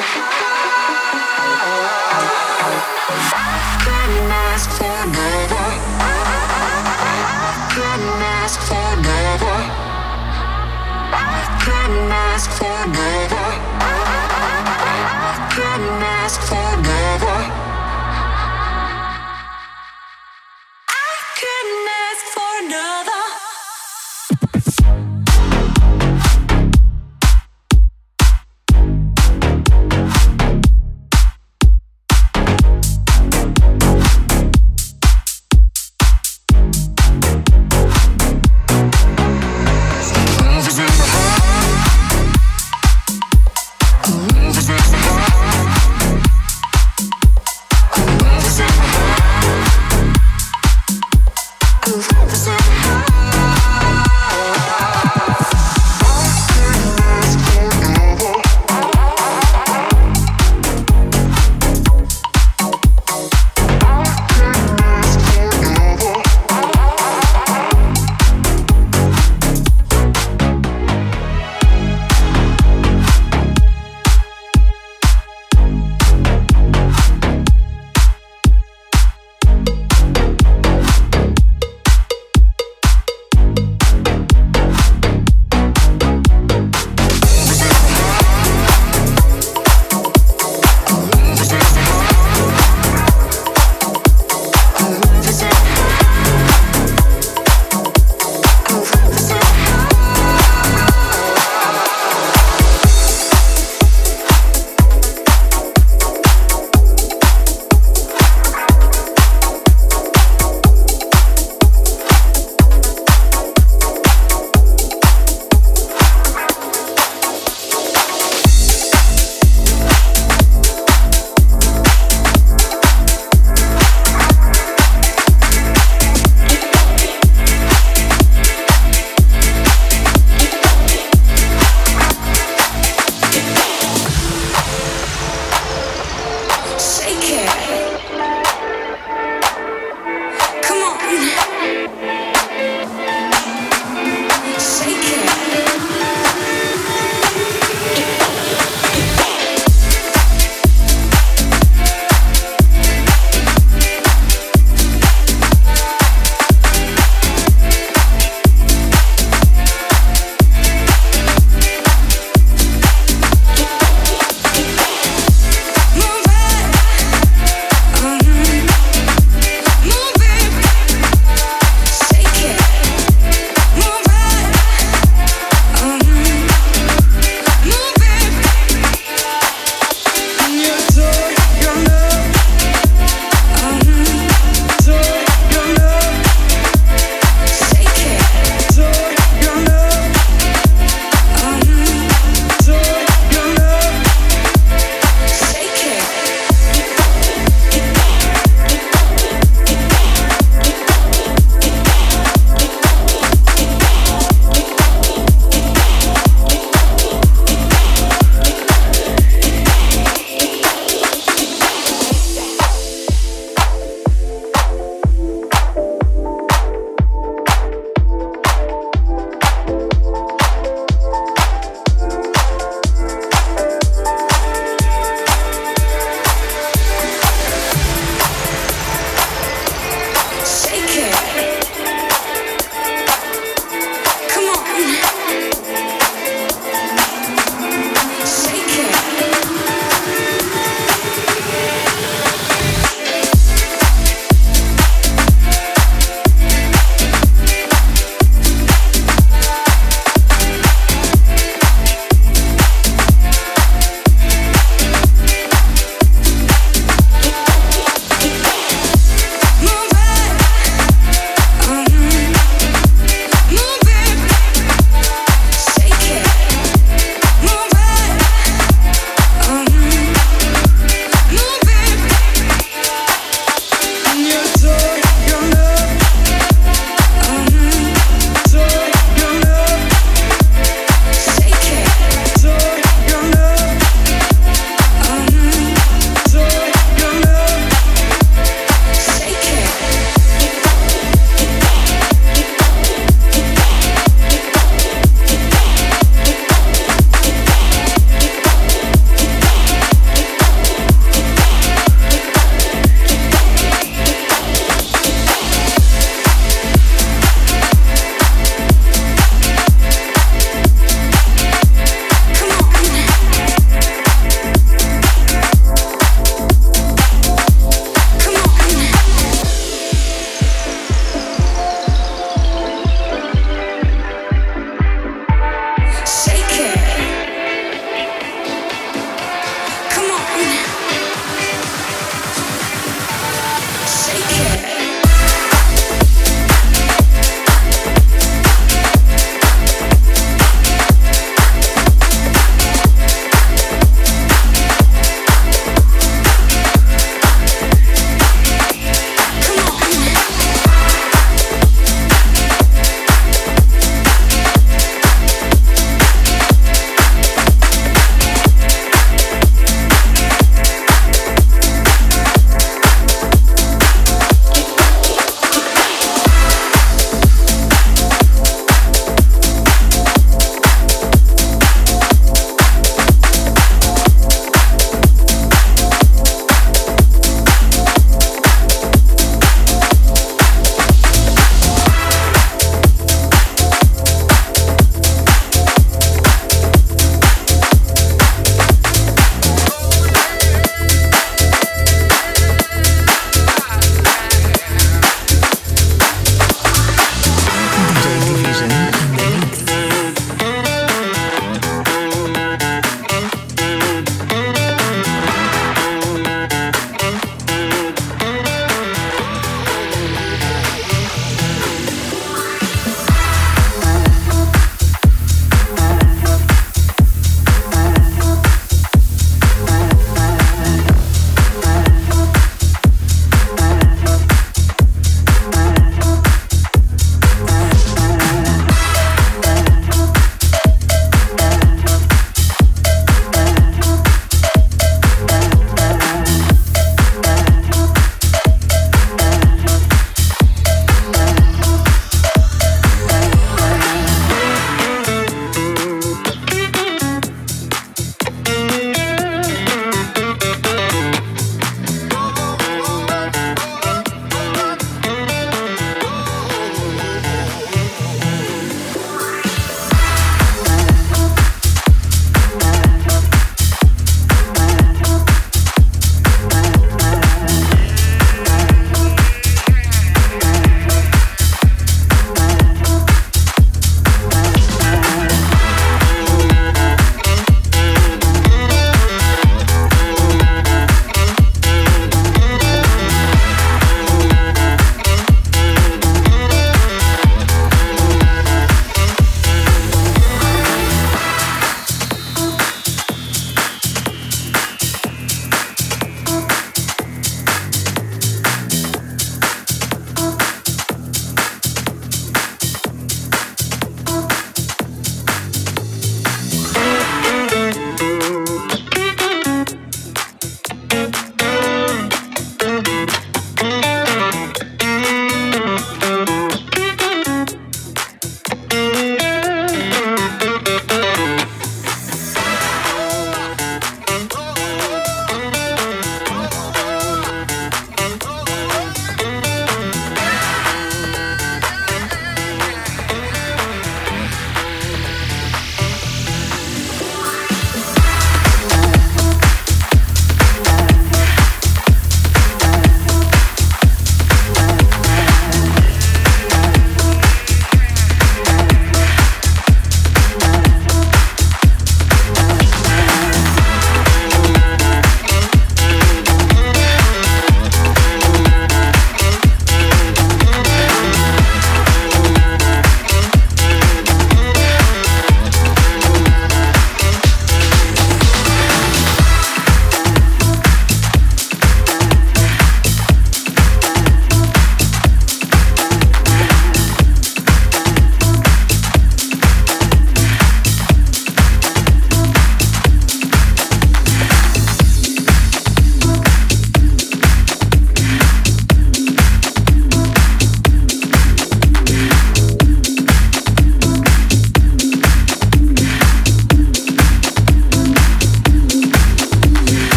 high.